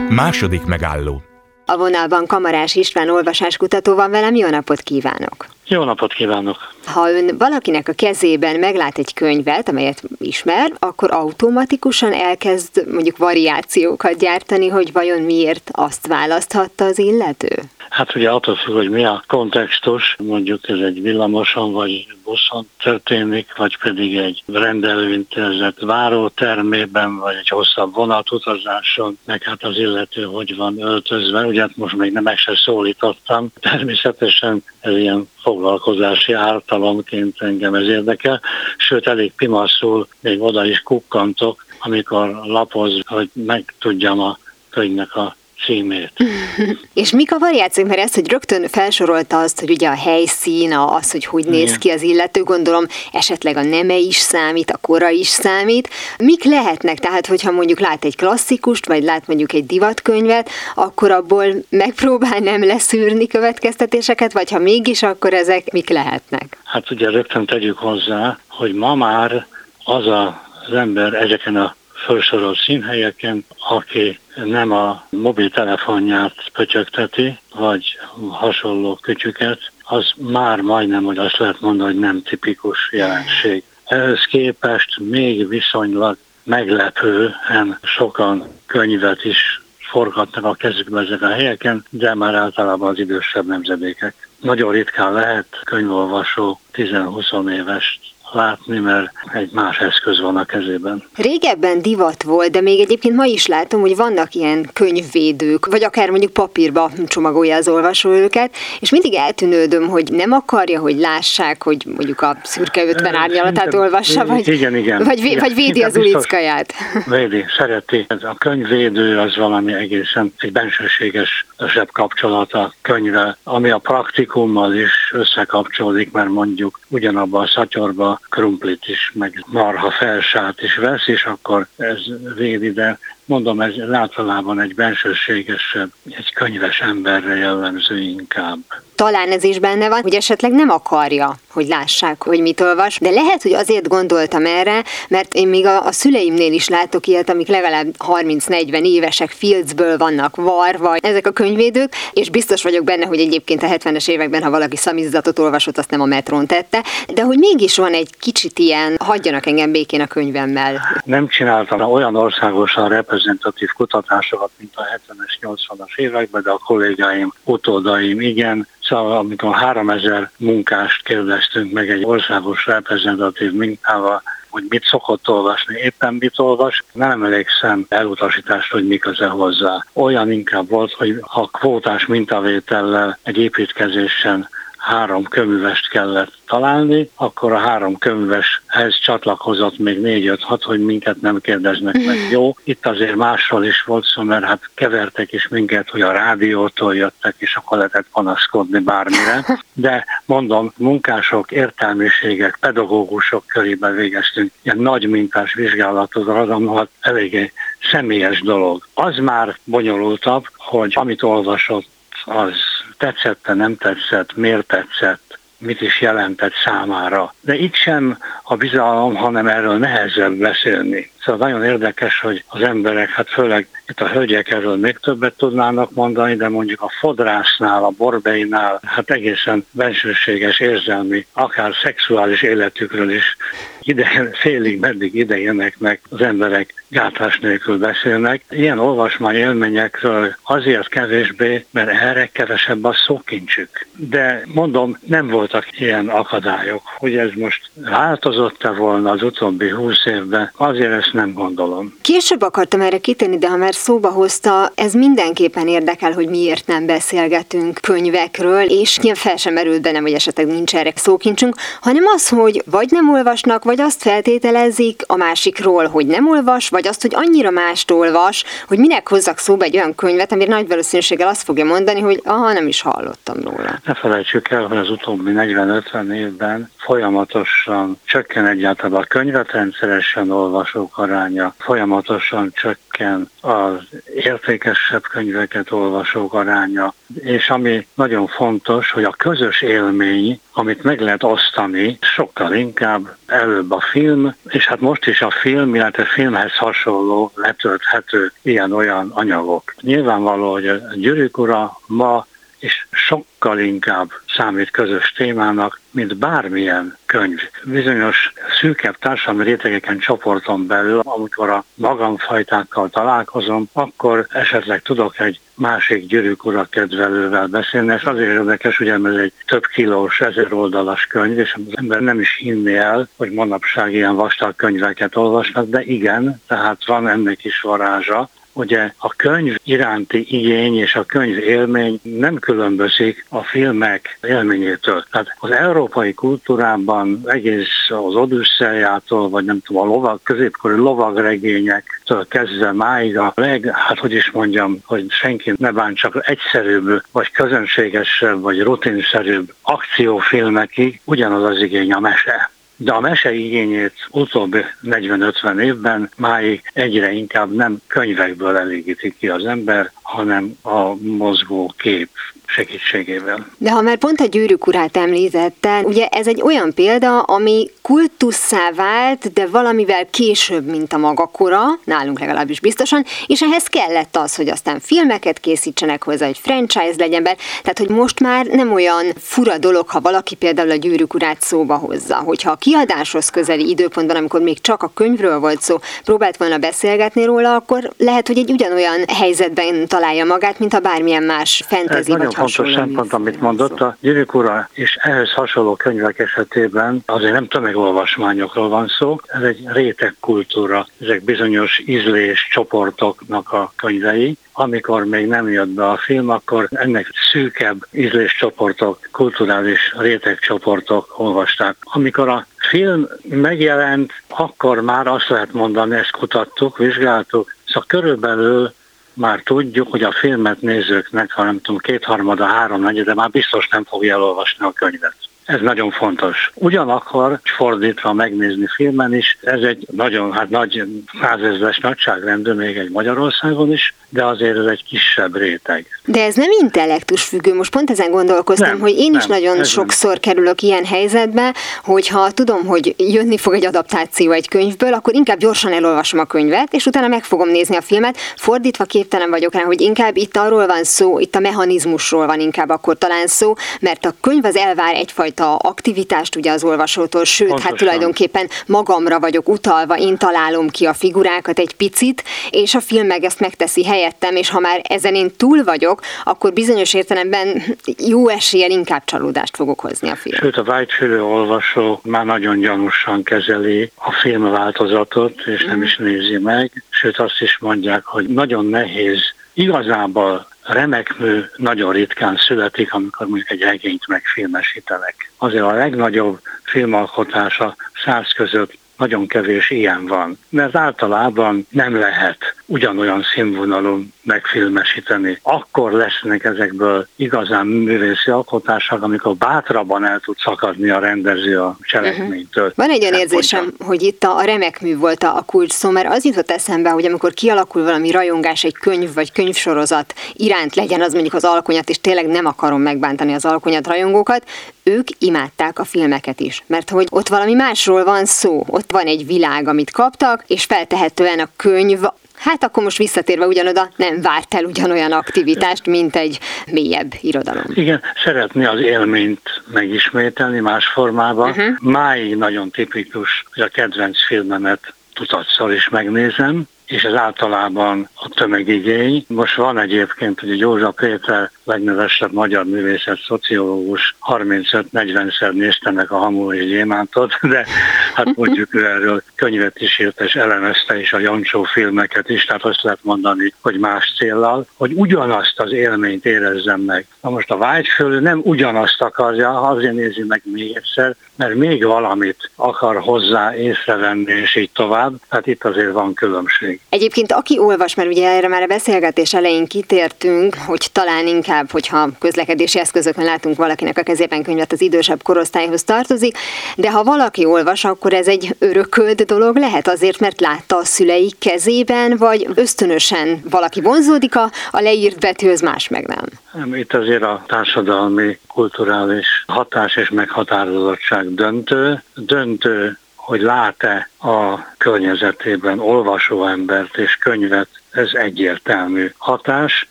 [SPEAKER 1] Második megálló
[SPEAKER 2] a vonalban Kamarás István olvasáskutató van velem, jó napot kívánok!
[SPEAKER 4] Jó napot kívánok!
[SPEAKER 2] Ha ön valakinek a kezében meglát egy könyvet, amelyet ismer, akkor automatikusan elkezd mondjuk variációkat gyártani, hogy vajon miért azt választhatta az illető?
[SPEAKER 4] Hát ugye attól függ, hogy mi a kontextus, mondjuk ez egy villamoson vagy buszon történik, vagy pedig egy rendelőintézet várótermében, vagy egy hosszabb vonatutazáson, meg hát az illető hogy van öltözve. Ugye hát most még nem meg se szólítottam. Természetesen ez ilyen foglalkozási ártalomként engem ez érdekel, sőt elég pimaszul még oda is kukkantok, amikor lapoz, hogy megtudjam a könyvnek a címét.
[SPEAKER 2] És mik a variációk? Mert ezt, hogy rögtön felsorolta azt, hogy ugye a helyszín, az, hogy hogy néz ki az illető, gondolom esetleg a neme is számít, a kora is számít. Mik lehetnek? Tehát, hogyha mondjuk lát egy klasszikust, vagy lát mondjuk egy divatkönyvet, akkor abból megpróbál nem leszűrni következtetéseket, vagy ha mégis, akkor ezek mik lehetnek?
[SPEAKER 4] Hát ugye rögtön tegyük hozzá, hogy ma már az a, az ember ezeken a felsorolt színhelyeken, aki nem a mobiltelefonját pötyögteti, vagy hasonló kütyüket, az már majdnem, hogy azt lehet mondani, hogy nem tipikus jelenség. Ehhez képest még viszonylag meglepően sokan könyvet is forgatnak a kezükbe ezek a helyeken, de már általában az idősebb nemzedékek. Nagyon ritkán lehet könyvolvasó 10-20 éves látni, mert egy más eszköz van a kezében.
[SPEAKER 2] Régebben divat volt, de még egyébként ma is látom, hogy vannak ilyen könyvvédők, vagy akár mondjuk papírba csomagolja az olvasó őket, és mindig eltűnődöm, hogy nem akarja, hogy lássák, hogy mondjuk a szürke 50 árnyalatát olvassa, vagy,
[SPEAKER 4] igen, igen,
[SPEAKER 2] vagy,
[SPEAKER 4] igen,
[SPEAKER 2] vagy védi az ulickaját.
[SPEAKER 4] Védi, szereti. A könyvvédő az valami egészen egy bensőséges kapcsolat a könyve, ami a praktikummal is összekapcsolódik, mert mondjuk ugyanabban a szatyorba krumplit is, meg marha felsát is vesz, és akkor ez védi, de mondom, ez általában egy bensőségesebb, egy könyves emberre jellemző inkább
[SPEAKER 2] talán ez is benne van, hogy esetleg nem akarja, hogy lássák, hogy mit olvas, de lehet, hogy azért gondoltam erre, mert én még a, a szüleimnél is látok ilyet, amik legalább 30-40 évesek, Fieldsből vannak varva, ezek a könyvédők, és biztos vagyok benne, hogy egyébként a 70-es években, ha valaki szamizdatot olvasott, azt nem a metron tette, de hogy mégis van egy kicsit ilyen, hagyjanak engem békén a könyvemmel.
[SPEAKER 4] Nem csináltam olyan országosan reprezentatív kutatásokat, mint a 70-es, 80-as években, de a kollégáim, utódaim igen, Szóval amikor 3000 munkást kérdeztünk meg egy országos reprezentatív minkával, hogy mit szokott olvasni, éppen mit olvas, nem emlékszem elutasítást, hogy mi köze hozzá. Olyan inkább volt, hogy ha kvótás mintavétellel egy építkezésen három köművest kellett találni, akkor a három köműveshez csatlakozott még négy-öt-hat, hogy minket nem kérdeznek meg. Jó, itt azért másról is volt szó, mert hát kevertek is minket, hogy a rádiótól jöttek, és akkor lehetett panaszkodni bármire. De mondom, munkások, értelmiségek, pedagógusok körében végeztünk ilyen nagy mintás vizsgálatot, az hát eléggé személyes dolog. Az már bonyolultabb, hogy amit olvasott, az tetszette, nem tetszett, miért tetszett, mit is jelentett számára. De itt sem a bizalom, hanem erről nehezebb beszélni. Szóval nagyon érdekes, hogy az emberek, hát főleg itt a hölgyek erről még többet tudnának mondani, de mondjuk a fodrásznál, a borbeinál, hát egészen bensőséges érzelmi, akár szexuális életükről is ide, félig meddig ide jönnek az emberek gátlás nélkül beszélnek. Ilyen olvasmány élményekről azért kevésbé, mert erre kevesebb a szókincsük. De mondom, nem voltak ilyen akadályok. Hogy ez most változott-e volna az utóbbi húsz évben, azért ezt nem gondolom.
[SPEAKER 2] Később akartam erre kitérni, de ha már szóba hozta, ez mindenképpen érdekel, hogy miért nem beszélgetünk könyvekről, és ilyen fel sem merült bennem, hogy esetleg nincs erre szókincsünk, hanem az, hogy vagy nem olvasnak, vagy azt feltételezik a másikról, hogy nem olvas, vagy azt, hogy annyira mást olvas, hogy minek hozzak szóba egy olyan könyvet, amire nagy valószínűséggel azt fogja mondani, hogy aha, nem is hallottam róla.
[SPEAKER 4] Ne felejtsük el, hogy az utóbbi 40-50 évben folyamatosan csökken egyáltalán a könyvet rendszeresen olvasók aránya, folyamatosan csökken az értékesebb könyveket olvasók aránya, és ami nagyon fontos, hogy a közös élmény, amit meg lehet osztani, sokkal inkább előbb a film, és hát most is a film, illetve filmhez hasonló letölthető ilyen-olyan anyagok. Nyilvánvaló, hogy a Gyűrűk ura ma és sokkal inkább számít közös témának, mint bármilyen könyv. Bizonyos szűkebb társadalmi rétegeken csoporton belül, amikor a magamfajtákkal találkozom, akkor esetleg tudok egy másik gyűrűk ura kedvelővel beszélni, és azért érdekes, hogy ez egy több kilós, ezer oldalas könyv, és az ember nem is hinni el, hogy manapság ilyen vastag könyveket olvasnak, de igen, tehát van ennek is varázsa, Ugye a könyv iránti igény és a könyv élmény nem különbözik a filmek élményétől. Tehát az európai kultúrában egész az Odüsszeljától, vagy nem tudom, a lovag, középkori lovagregényektől kezdve máig a leg, hát hogy is mondjam, hogy senki ne bán csak egyszerűbb, vagy közönségesebb, vagy rutinszerűbb akciófilmekig ugyanaz az igény a mese de a mese igényét utóbbi 40-50 évben máig egyre inkább nem könyvekből elégíti ki az ember, hanem a mozgó kép segítségével.
[SPEAKER 2] De ha már pont a gyűrűk urát említette, ugye ez egy olyan példa, ami kultusszá vált, de valamivel később, mint a maga kora, nálunk legalábbis biztosan, és ehhez kellett az, hogy aztán filmeket készítsenek hozzá, hogy franchise legyen be, tehát hogy most már nem olyan fura dolog, ha valaki például a gyűrűk urát szóba hozza, hogyha a kiadáshoz közeli időpontban, amikor még csak a könyvről volt szó, próbált volna beszélgetni róla, akkor lehet, hogy egy ugyanolyan helyzetben találja magát, mint a bármilyen más fantasy vagy
[SPEAKER 4] fontos szempont, amit mondott, a Gyűrűk ura és ehhez hasonló könyvek esetében azért nem tömegolvasmányokról van szó, ez egy réteg kultúra, ezek bizonyos ízlés csoportoknak a könyvei, amikor még nem jött be a film, akkor ennek szűkebb ízléscsoportok, kulturális rétegcsoportok olvasták. Amikor a film megjelent, akkor már azt lehet mondani, ezt kutattuk, vizsgáltuk, szóval körülbelül már tudjuk, hogy a filmet nézőknek, ha nem tudom, kétharmada, háromnegyede már biztos nem fogja elolvasni a könyvet. Ez nagyon fontos. Ugyanakkor fordítva megnézni filmen is, ez egy nagyon, hát nagy százezres nagyságrendű még egy Magyarországon is, de azért ez egy kisebb réteg.
[SPEAKER 2] De ez nem intellektus függő, most pont ezen gondolkoztam, nem, hogy én is nem, nagyon sokszor nem. kerülök ilyen helyzetbe, hogyha tudom, hogy jönni fog egy adaptáció egy könyvből, akkor inkább gyorsan elolvasom a könyvet, és utána meg fogom nézni a filmet. Fordítva képtelen vagyok rá, hogy inkább itt arról van szó, itt a mechanizmusról van inkább akkor talán szó, mert a könyv az elvár egyfajta aktivitást ugye az olvasótól, sőt, hát Pontosan. hát tulajdonképpen magamra vagyok utalva, én találom ki a figurákat egy picit, és a film meg ezt megteszi helyettem, és ha már ezen én túl vagyok, akkor bizonyos értelemben jó eséllyel inkább csalódást fogok hozni a film.
[SPEAKER 4] Sőt, a vágyfülő olvasó már nagyon gyanúsan kezeli a filmváltozatot, és nem mhm. is nézi meg, sőt azt is mondják, hogy nagyon nehéz igazából remek mű nagyon ritkán születik, amikor mondjuk egy regényt megfilmesítenek. Azért a legnagyobb filmalkotása száz között nagyon kevés ilyen van, mert általában nem lehet ugyanolyan színvonalú megfilmesíteni. Akkor lesznek ezekből igazán művészi alkotások, amikor bátrabban el tud szakadni a rendező a cselekménytől. Uh-huh.
[SPEAKER 2] Van egy olyan érzésem, hogy itt a, remek mű volt a, a kulcs szó, mert az jutott eszembe, hogy amikor kialakul valami rajongás egy könyv vagy könyvsorozat iránt legyen az mondjuk az alkonyat, és tényleg nem akarom megbántani az alkonyat rajongókat, ők imádták a filmeket is, mert hogy ott valami másról van szó, ott van egy világ, amit kaptak, és feltehetően a könyv Hát akkor most visszatérve ugyanoda nem várt el ugyanolyan aktivitást, mint egy mélyebb irodalom.
[SPEAKER 4] Igen, szeretné az élményt megismételni más formában. Uh-huh. Máig nagyon tipikus, hogy a kedvenc filmemet tudatszor is megnézem, és ez általában a tömegigény. Most van egyébként, hogy Józsa Péter legnevesebb magyar művészet, szociológus 35-40-szer nézte meg a Hamu és Gyémántot, de hát mondjuk ő erről könyvet is írt, és elemezte is a Jancsó filmeket is, tehát azt lehet mondani, hogy más céllal, hogy ugyanazt az élményt érezzem meg. Na most a vágyfölő nem ugyanazt akarja, azért nézi meg még egyszer, mert még valamit akar hozzá észrevenni, és így tovább. Tehát itt azért van különbség.
[SPEAKER 2] Egyébként aki olvas, mert ugye erre már a beszélgetés elején kitértünk, hogy talán inkább, hogyha közlekedési eszközökön látunk valakinek a kezében könyvet, az idősebb korosztályhoz tartozik, de ha valaki olvas, akkor ez egy örökölt dolog lehet azért, mert látta a szülei kezében, vagy ösztönösen valaki vonzódik a, a leírt betűhöz, más meg nem.
[SPEAKER 4] Itt azért a társadalmi, kulturális hatás és meghatározottság döntő. Döntő hogy lát-e a környezetében olvasó embert és könyvet, ez egyértelmű hatás.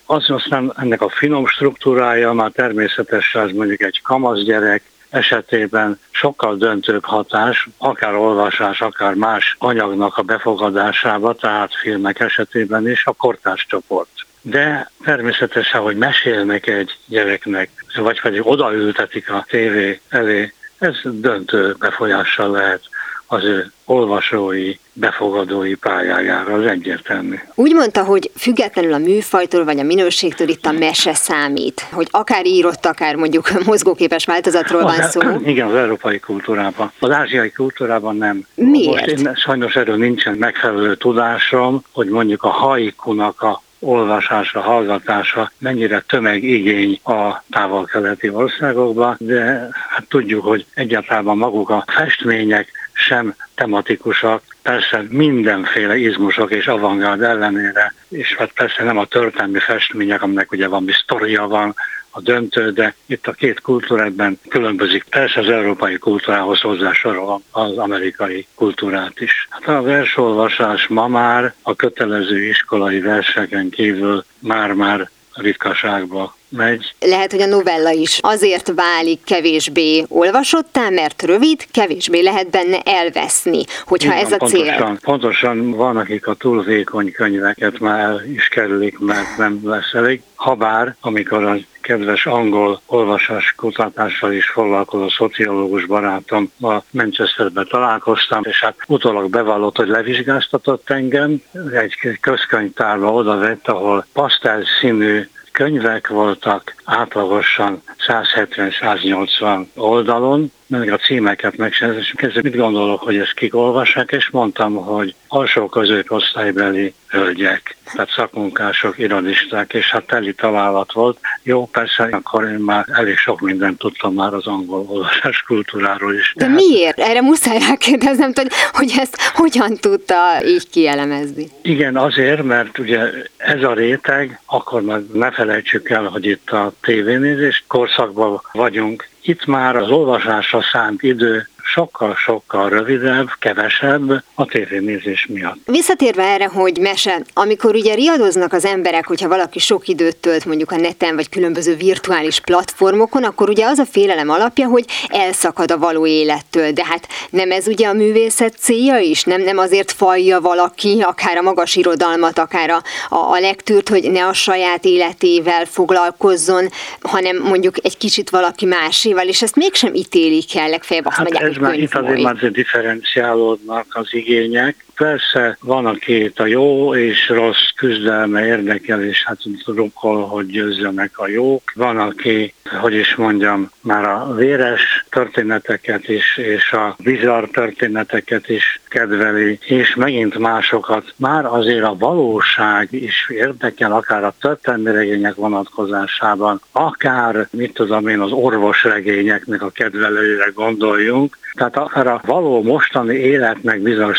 [SPEAKER 4] Az aztán ennek a finom struktúrája már természetesen az mondjuk egy kamasz gyerek, esetében sokkal döntőbb hatás, akár olvasás, akár más anyagnak a befogadásába, tehát filmek esetében is a kortárs csoport. De természetesen, hogy mesélnek egy gyereknek, vagy pedig odaültetik a tévé elé, ez döntő befolyással lehet az ő olvasói, befogadói pályájára, az egyértelmű.
[SPEAKER 2] Úgy mondta, hogy függetlenül a műfajtól vagy a minőségtől itt a mese számít, hogy akár írott, akár mondjuk mozgóképes változatról van szó.
[SPEAKER 4] Igen, az európai kultúrában. Az ázsiai kultúrában nem.
[SPEAKER 2] Miért?
[SPEAKER 4] Most én sajnos erről nincsen megfelelő tudásom, hogy mondjuk a haikunak a olvasása, hallgatása mennyire tömegigény a távol-keleti országokban, de hát tudjuk, hogy egyáltalán maguk a festmények sem tematikusak, persze mindenféle izmusok és avantgárd ellenére, és hát persze nem a történelmi festmények, aminek ugye valami sztoria van, a döntő, de itt a két kultúrában különbözik. Persze az európai kultúrához hozzásorolom az amerikai kultúrát is. Hát a versolvasás ma már a kötelező iskolai verseken kívül már-már ritkaságba megy.
[SPEAKER 2] Lehet, hogy a novella is azért válik kevésbé olvasottá, mert rövid, kevésbé lehet benne elveszni, hogyha Igen, ez a
[SPEAKER 4] pontosan,
[SPEAKER 2] cél.
[SPEAKER 4] Pontosan van, akik a túl vékony könyveket már el is kerülik, mert nem lesz elég. Habár, amikor a kedves angol olvasás kutatással is foglalkozó szociológus barátom a Manchesterbe találkoztam, és hát utólag bevallott, hogy levizsgáztatott engem, egy közkönyvtárba oda vett, ahol pasztel színű könyvek voltak, átlagosan 170-180 oldalon, meg a címeket megszerzés. Kezdve mit gondolok, hogy ezt kik olvassák, és mondtam, hogy alsó középosztálybeli hölgyek, tehát szakmunkások, irodisták, és hát teli találat volt. Jó, persze, akkor én már elég sok mindent tudtam már az angol olvasás kultúráról is.
[SPEAKER 2] De, De hát... miért? Erre muszáj rákérdeznem, hogy, hogy ezt hogyan tudta így kielemezni?
[SPEAKER 4] Igen, azért, mert ugye ez a réteg, akkor meg ne felejtsük el, hogy itt a tévénézés korszakban vagyunk, itt már az olvasásra szánt idő sokkal-sokkal rövidebb, kevesebb a tévénézés miatt.
[SPEAKER 2] Visszatérve erre, hogy mese, amikor ugye riadoznak az emberek, hogyha valaki sok időt tölt mondjuk a neten, vagy különböző virtuális platformokon, akkor ugye az a félelem alapja, hogy elszakad a való élettől. De hát nem ez ugye a művészet célja is? Nem, nem azért falja valaki, akár a magas irodalmat, akár a, a, a lektűrt, hogy ne a saját életével foglalkozzon, hanem mondjuk egy kicsit valaki máséval, és ezt mégsem ítélik el, legfeljebb azt
[SPEAKER 4] hát mondják, már itt azért már differenciálódnak az igények. Persze van, akit a jó és rossz küzdelme érdekel, és hát rukkol, hogy győzzenek a jók. Van, aki, hogy is mondjam, már a véres történeteket is, és a bizarr történeteket is kedveli, és megint másokat. Már azért a valóság is érdekel, akár a történelmi regények vonatkozásában, akár, mit tudom én, az orvosregényeknek a kedvelőire gondoljunk, tehát akár a való mostani életnek bizonyos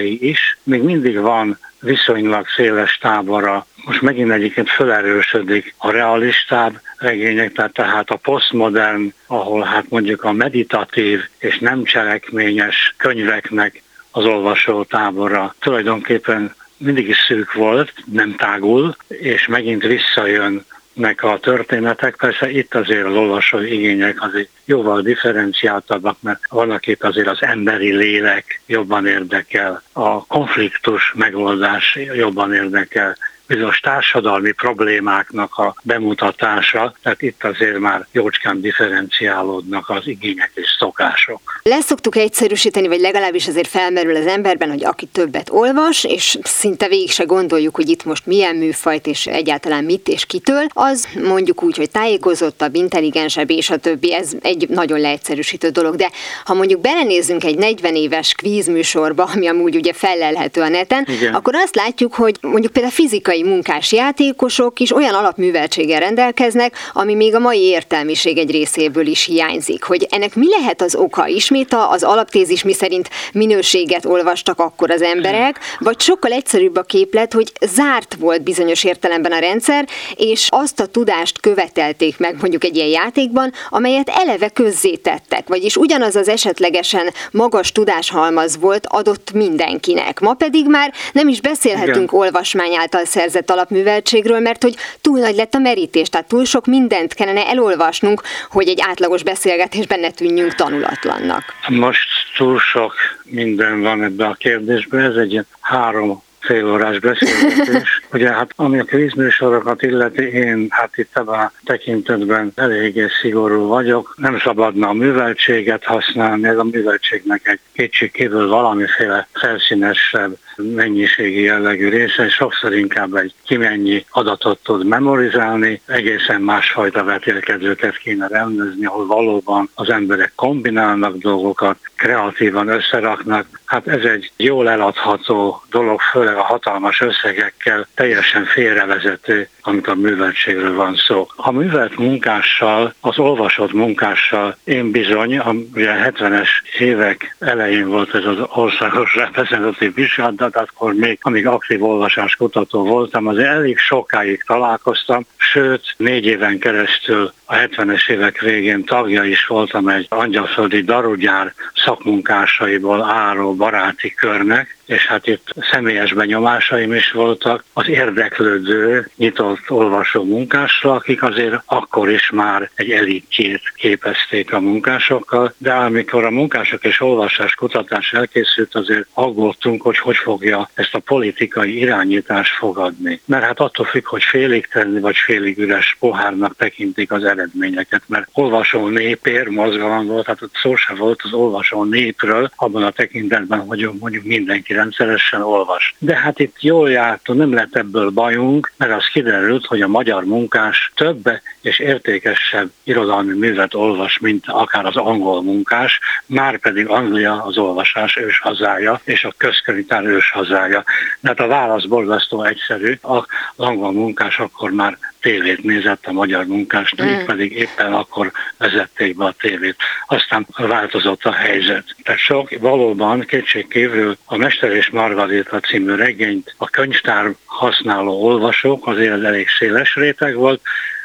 [SPEAKER 4] szegmensei is, még mindig van viszonylag széles tábora. Most megint egyébként felerősödik a realistább regények, tehát, tehát a posztmodern, ahol hát mondjuk a meditatív és nem cselekményes könyveknek az olvasó tábora tulajdonképpen mindig is szűk volt, nem tágul, és megint visszajön nek a történetek. Persze itt azért az olvasói igények azért jóval differenciáltabbak, mert van, akit azért az emberi lélek jobban érdekel, a konfliktus megoldás jobban érdekel, bizonyos társadalmi problémáknak a bemutatása, tehát itt azért már jócskán differenciálódnak az igények és szokások.
[SPEAKER 2] Leszoktuk egyszerűsíteni, vagy legalábbis azért felmerül az emberben, hogy aki többet olvas, és szinte végig se gondoljuk, hogy itt most milyen műfajt és egyáltalán mit és kitől, az mondjuk úgy, hogy tájékozottabb, intelligensebb és a többi, ez egy nagyon leegyszerűsítő dolog, de ha mondjuk belenézzünk egy 40 éves kvízműsorba, ami amúgy ugye felelhető a neten, Igen. akkor azt látjuk, hogy mondjuk például fizikai mai munkás játékosok is olyan alapműveltséggel rendelkeznek, ami még a mai értelmiség egy részéből is hiányzik. Hogy ennek mi lehet az oka? Ismét az alaptézis mi szerint minőséget olvastak akkor az emberek, vagy sokkal egyszerűbb a képlet, hogy zárt volt bizonyos értelemben a rendszer, és azt a tudást követelték meg mondjuk egy ilyen játékban, amelyet eleve közzétettek, vagyis ugyanaz az esetlegesen magas tudáshalmaz volt adott mindenkinek. Ma pedig már nem is beszélhetünk Igen. olvasmány által szerzett szerzett alapműveltségről, mert hogy túl nagy lett a merítés, tehát túl sok mindent kellene elolvasnunk, hogy egy átlagos beszélgetésben ne tűnjünk tanulatlannak.
[SPEAKER 4] Most túl sok minden van ebbe a kérdésbe, ez egy három félórás beszélgetés. Ugye hát ami a kvízműsorokat illeti, én hát itt ebben a tekintetben eléggé szigorú vagyok. Nem szabadna a műveltséget használni, ez a műveltségnek egy kétségkívül valamiféle felszínesebb mennyiségi jellegű része, és sokszor inkább egy kimennyi adatot tud memorizálni, egészen másfajta vetélkedőket kéne rendezni, ahol valóban az emberek kombinálnak dolgokat, kreatívan összeraknak. Hát ez egy jól eladható dolog, főleg a hatalmas összegekkel teljesen félrevezető, amikor műveltségről van szó. A művelt munkással, az olvasott munkással én bizony, a, ugye 70-es évek elején volt ez az országos reprezentatív vizsgálat, tehát akkor még, amíg aktív olvasás kutató voltam, azért elég sokáig találkoztam, sőt, négy éven keresztül a 70-es évek végén tagja is voltam egy angyalföldi darugyár szakmunkásaiból álló baráti körnek, és hát itt személyes benyomásaim is voltak. Az érdeklődő, nyitott olvasó munkásra, akik azért akkor is már egy elitjét képezték a munkásokkal, de amikor a munkások és olvasás kutatás elkészült, azért aggódtunk, hogy hogy fogja ezt a politikai irányítást fogadni. Mert hát attól függ, hogy félig tenni vagy félig üres pohárnak tekintik az eredményeket, mert olvasó népér mozgalom volt, tehát ott szó se volt az olvasó népről, abban a tekintetben, hogy mondjuk mindenki rendszeresen olvas. De hát itt jól jártunk, nem lett ebből bajunk, mert az kiderült, hogy a magyar munkás több és értékesebb irodalmi művet olvas, mint akár az angol munkás, már pedig Anglia az olvasás ős hazája, és a közkönyvtár ős hazája. De hát a válasz borzasztó egyszerű, az angol munkás akkor már tévét nézett a magyar munkás, mm. pedig éppen akkor vezették be a tévét. Aztán változott a helyzet. Tehát sok valóban kétségkívül a Mester és Margarita című regényt a könyvtár használó olvasók azért elég széles réteg volt,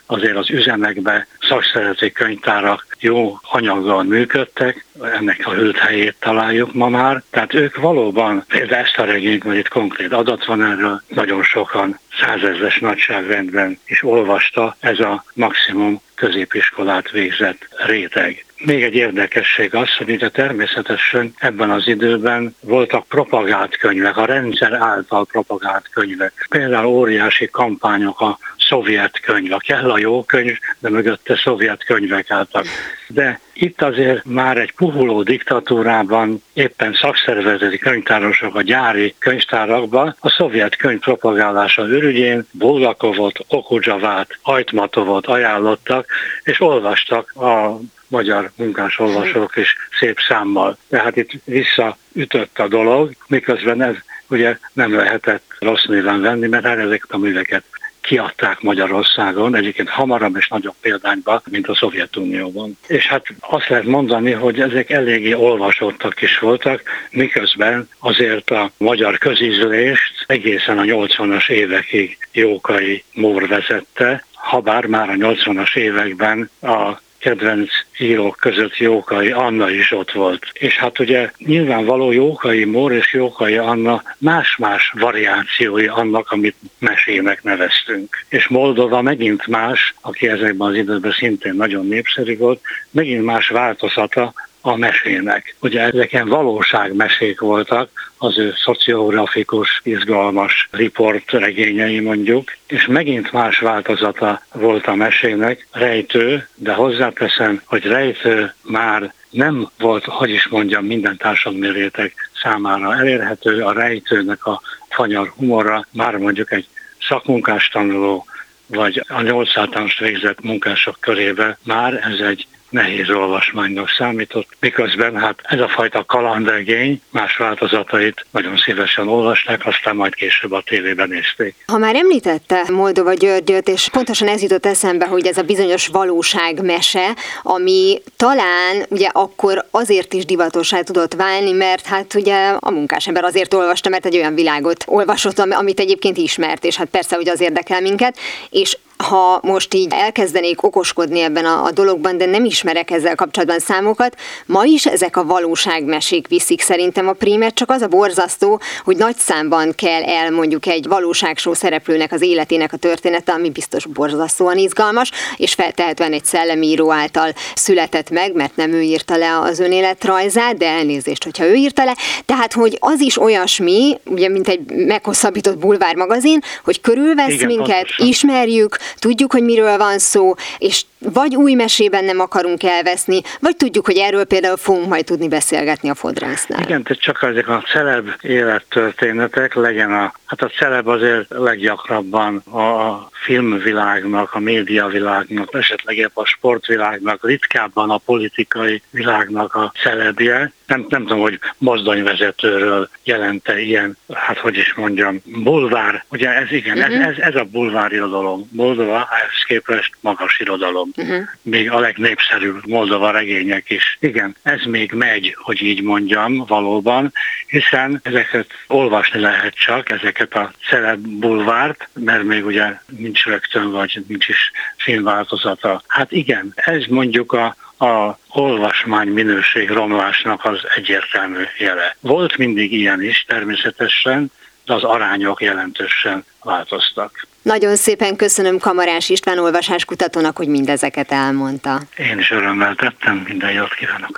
[SPEAKER 4] azért az üzemekbe szakszereti könyvtárak jó anyaggal működtek, ennek a hőt helyét találjuk ma már. Tehát ők valóban, például ezt a regényt, mert itt konkrét adat van erről, nagyon sokan százezres nagyságrendben is olvasta ez a maximum középiskolát végzett réteg. Még egy érdekesség az, hogy ugye természetesen ebben az időben voltak propagált könyvek, a rendszer által propagált könyvek. Például óriási kampányok a szovjet könyv, a kell a jó könyv, de mögötte szovjet könyvek álltak. De itt azért már egy puhuló diktatúrában éppen szakszervezeti könyvtárosok a gyári könyvtárakban a szovjet könyv propagálása ürügyén Bulgakovot, Okudzsavát, Ajtmatovot ajánlottak, és olvastak a magyar munkás olvasók is szép számmal. Tehát itt visszaütött a dolog, miközben ez ugye nem lehetett rossz néven venni, mert ezeket a műveket kiadták Magyarországon, egyébként hamarabb és nagyobb példányban, mint a Szovjetunióban. És hát azt lehet mondani, hogy ezek eléggé olvasottak is voltak, miközben azért a magyar közízlést egészen a 80-as évekig Jókai Mór vezette, habár már a 80-as években a kedvenc írók között Jókai Anna is ott volt. És hát ugye nyilvánvaló Jókai Mór és Jókai Anna más-más variációi annak, amit mesének neveztünk. És Moldova megint más, aki ezekben az időben szintén nagyon népszerű volt, megint más változata a mesének. Ugye ezeken valóságmesék voltak, az ő szociografikus, izgalmas riportregényei mondjuk, és megint más változata volt a mesének, rejtő, de hozzáteszem, hogy rejtő már nem volt, hogy is mondjam, minden társadalmi réteg számára elérhető, a rejtőnek a fanyar humora már mondjuk egy szakmunkás tanuló, vagy a nyolc általános végzett munkások körébe már ez egy nehéz olvasmánynak számított, miközben hát ez a fajta kalandregény más változatait nagyon szívesen olvasták, aztán majd később a tévében nézték.
[SPEAKER 2] Ha már említette Moldova Györgyöt, és pontosan ez jutott eszembe, hogy ez a bizonyos valóságmese, ami talán ugye akkor azért is divatosá tudott válni, mert hát ugye a munkásember azért olvasta, mert egy olyan világot olvasott, amit egyébként ismert, és hát persze, hogy az érdekel minket, és ha most így elkezdenék okoskodni ebben a, a dologban, de nem ismerek ezzel kapcsolatban számokat, ma is ezek a valóságmesék viszik szerintem a prímet, csak az a borzasztó, hogy nagy számban kell el mondjuk egy valóságsó szereplőnek az életének a története, ami biztos borzasztóan izgalmas, és feltehetően egy szellemíró által született meg, mert nem ő írta le az önéletrajzát, de elnézést, hogyha ő írta le. Tehát, hogy az is olyasmi, ugye, mint egy meghosszabbított bulvár magazin, hogy körülvesz Igen, minket, pontosan. ismerjük, tudjuk, hogy miről van szó, és vagy új mesében nem akarunk elveszni, vagy tudjuk, hogy erről például fogunk majd tudni beszélgetni a fodrásznál.
[SPEAKER 4] Igen, tehát csak ezek a celeb élettörténetek legyen a, hát a celeb azért leggyakrabban a filmvilágnak, a médiavilágnak, esetleg épp a sportvilágnak, ritkábban a politikai világnak a celebje. Nem, nem tudom, hogy mozdonyvezetőről jelente ilyen, hát hogy is mondjam, bulvár. Ugye ez igen, uh-huh. ez, mhm. ez, ez a bulvár irodalom. Moldova ehhez képest magas irodalom uh-huh. még a legnépszerűbb Moldova regények is. Igen, ez még megy, hogy így mondjam, valóban, hiszen ezeket olvasni lehet csak, ezeket a celeb bulvárt, mert még ugye nincs rögtön, vagy nincs is filmváltozata. Hát igen, ez mondjuk a a olvasmány minőség romlásnak az egyértelmű jele. Volt mindig ilyen is természetesen, de az arányok jelentősen változtak.
[SPEAKER 2] Nagyon szépen köszönöm Kamarás István olvasáskutatónak, hogy mindezeket elmondta.
[SPEAKER 4] Én is örömmel tettem, minden jót kívánok.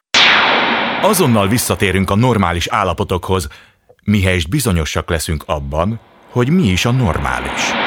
[SPEAKER 1] Azonnal visszatérünk a normális állapotokhoz, mihelyest bizonyosak leszünk abban, hogy mi is a normális.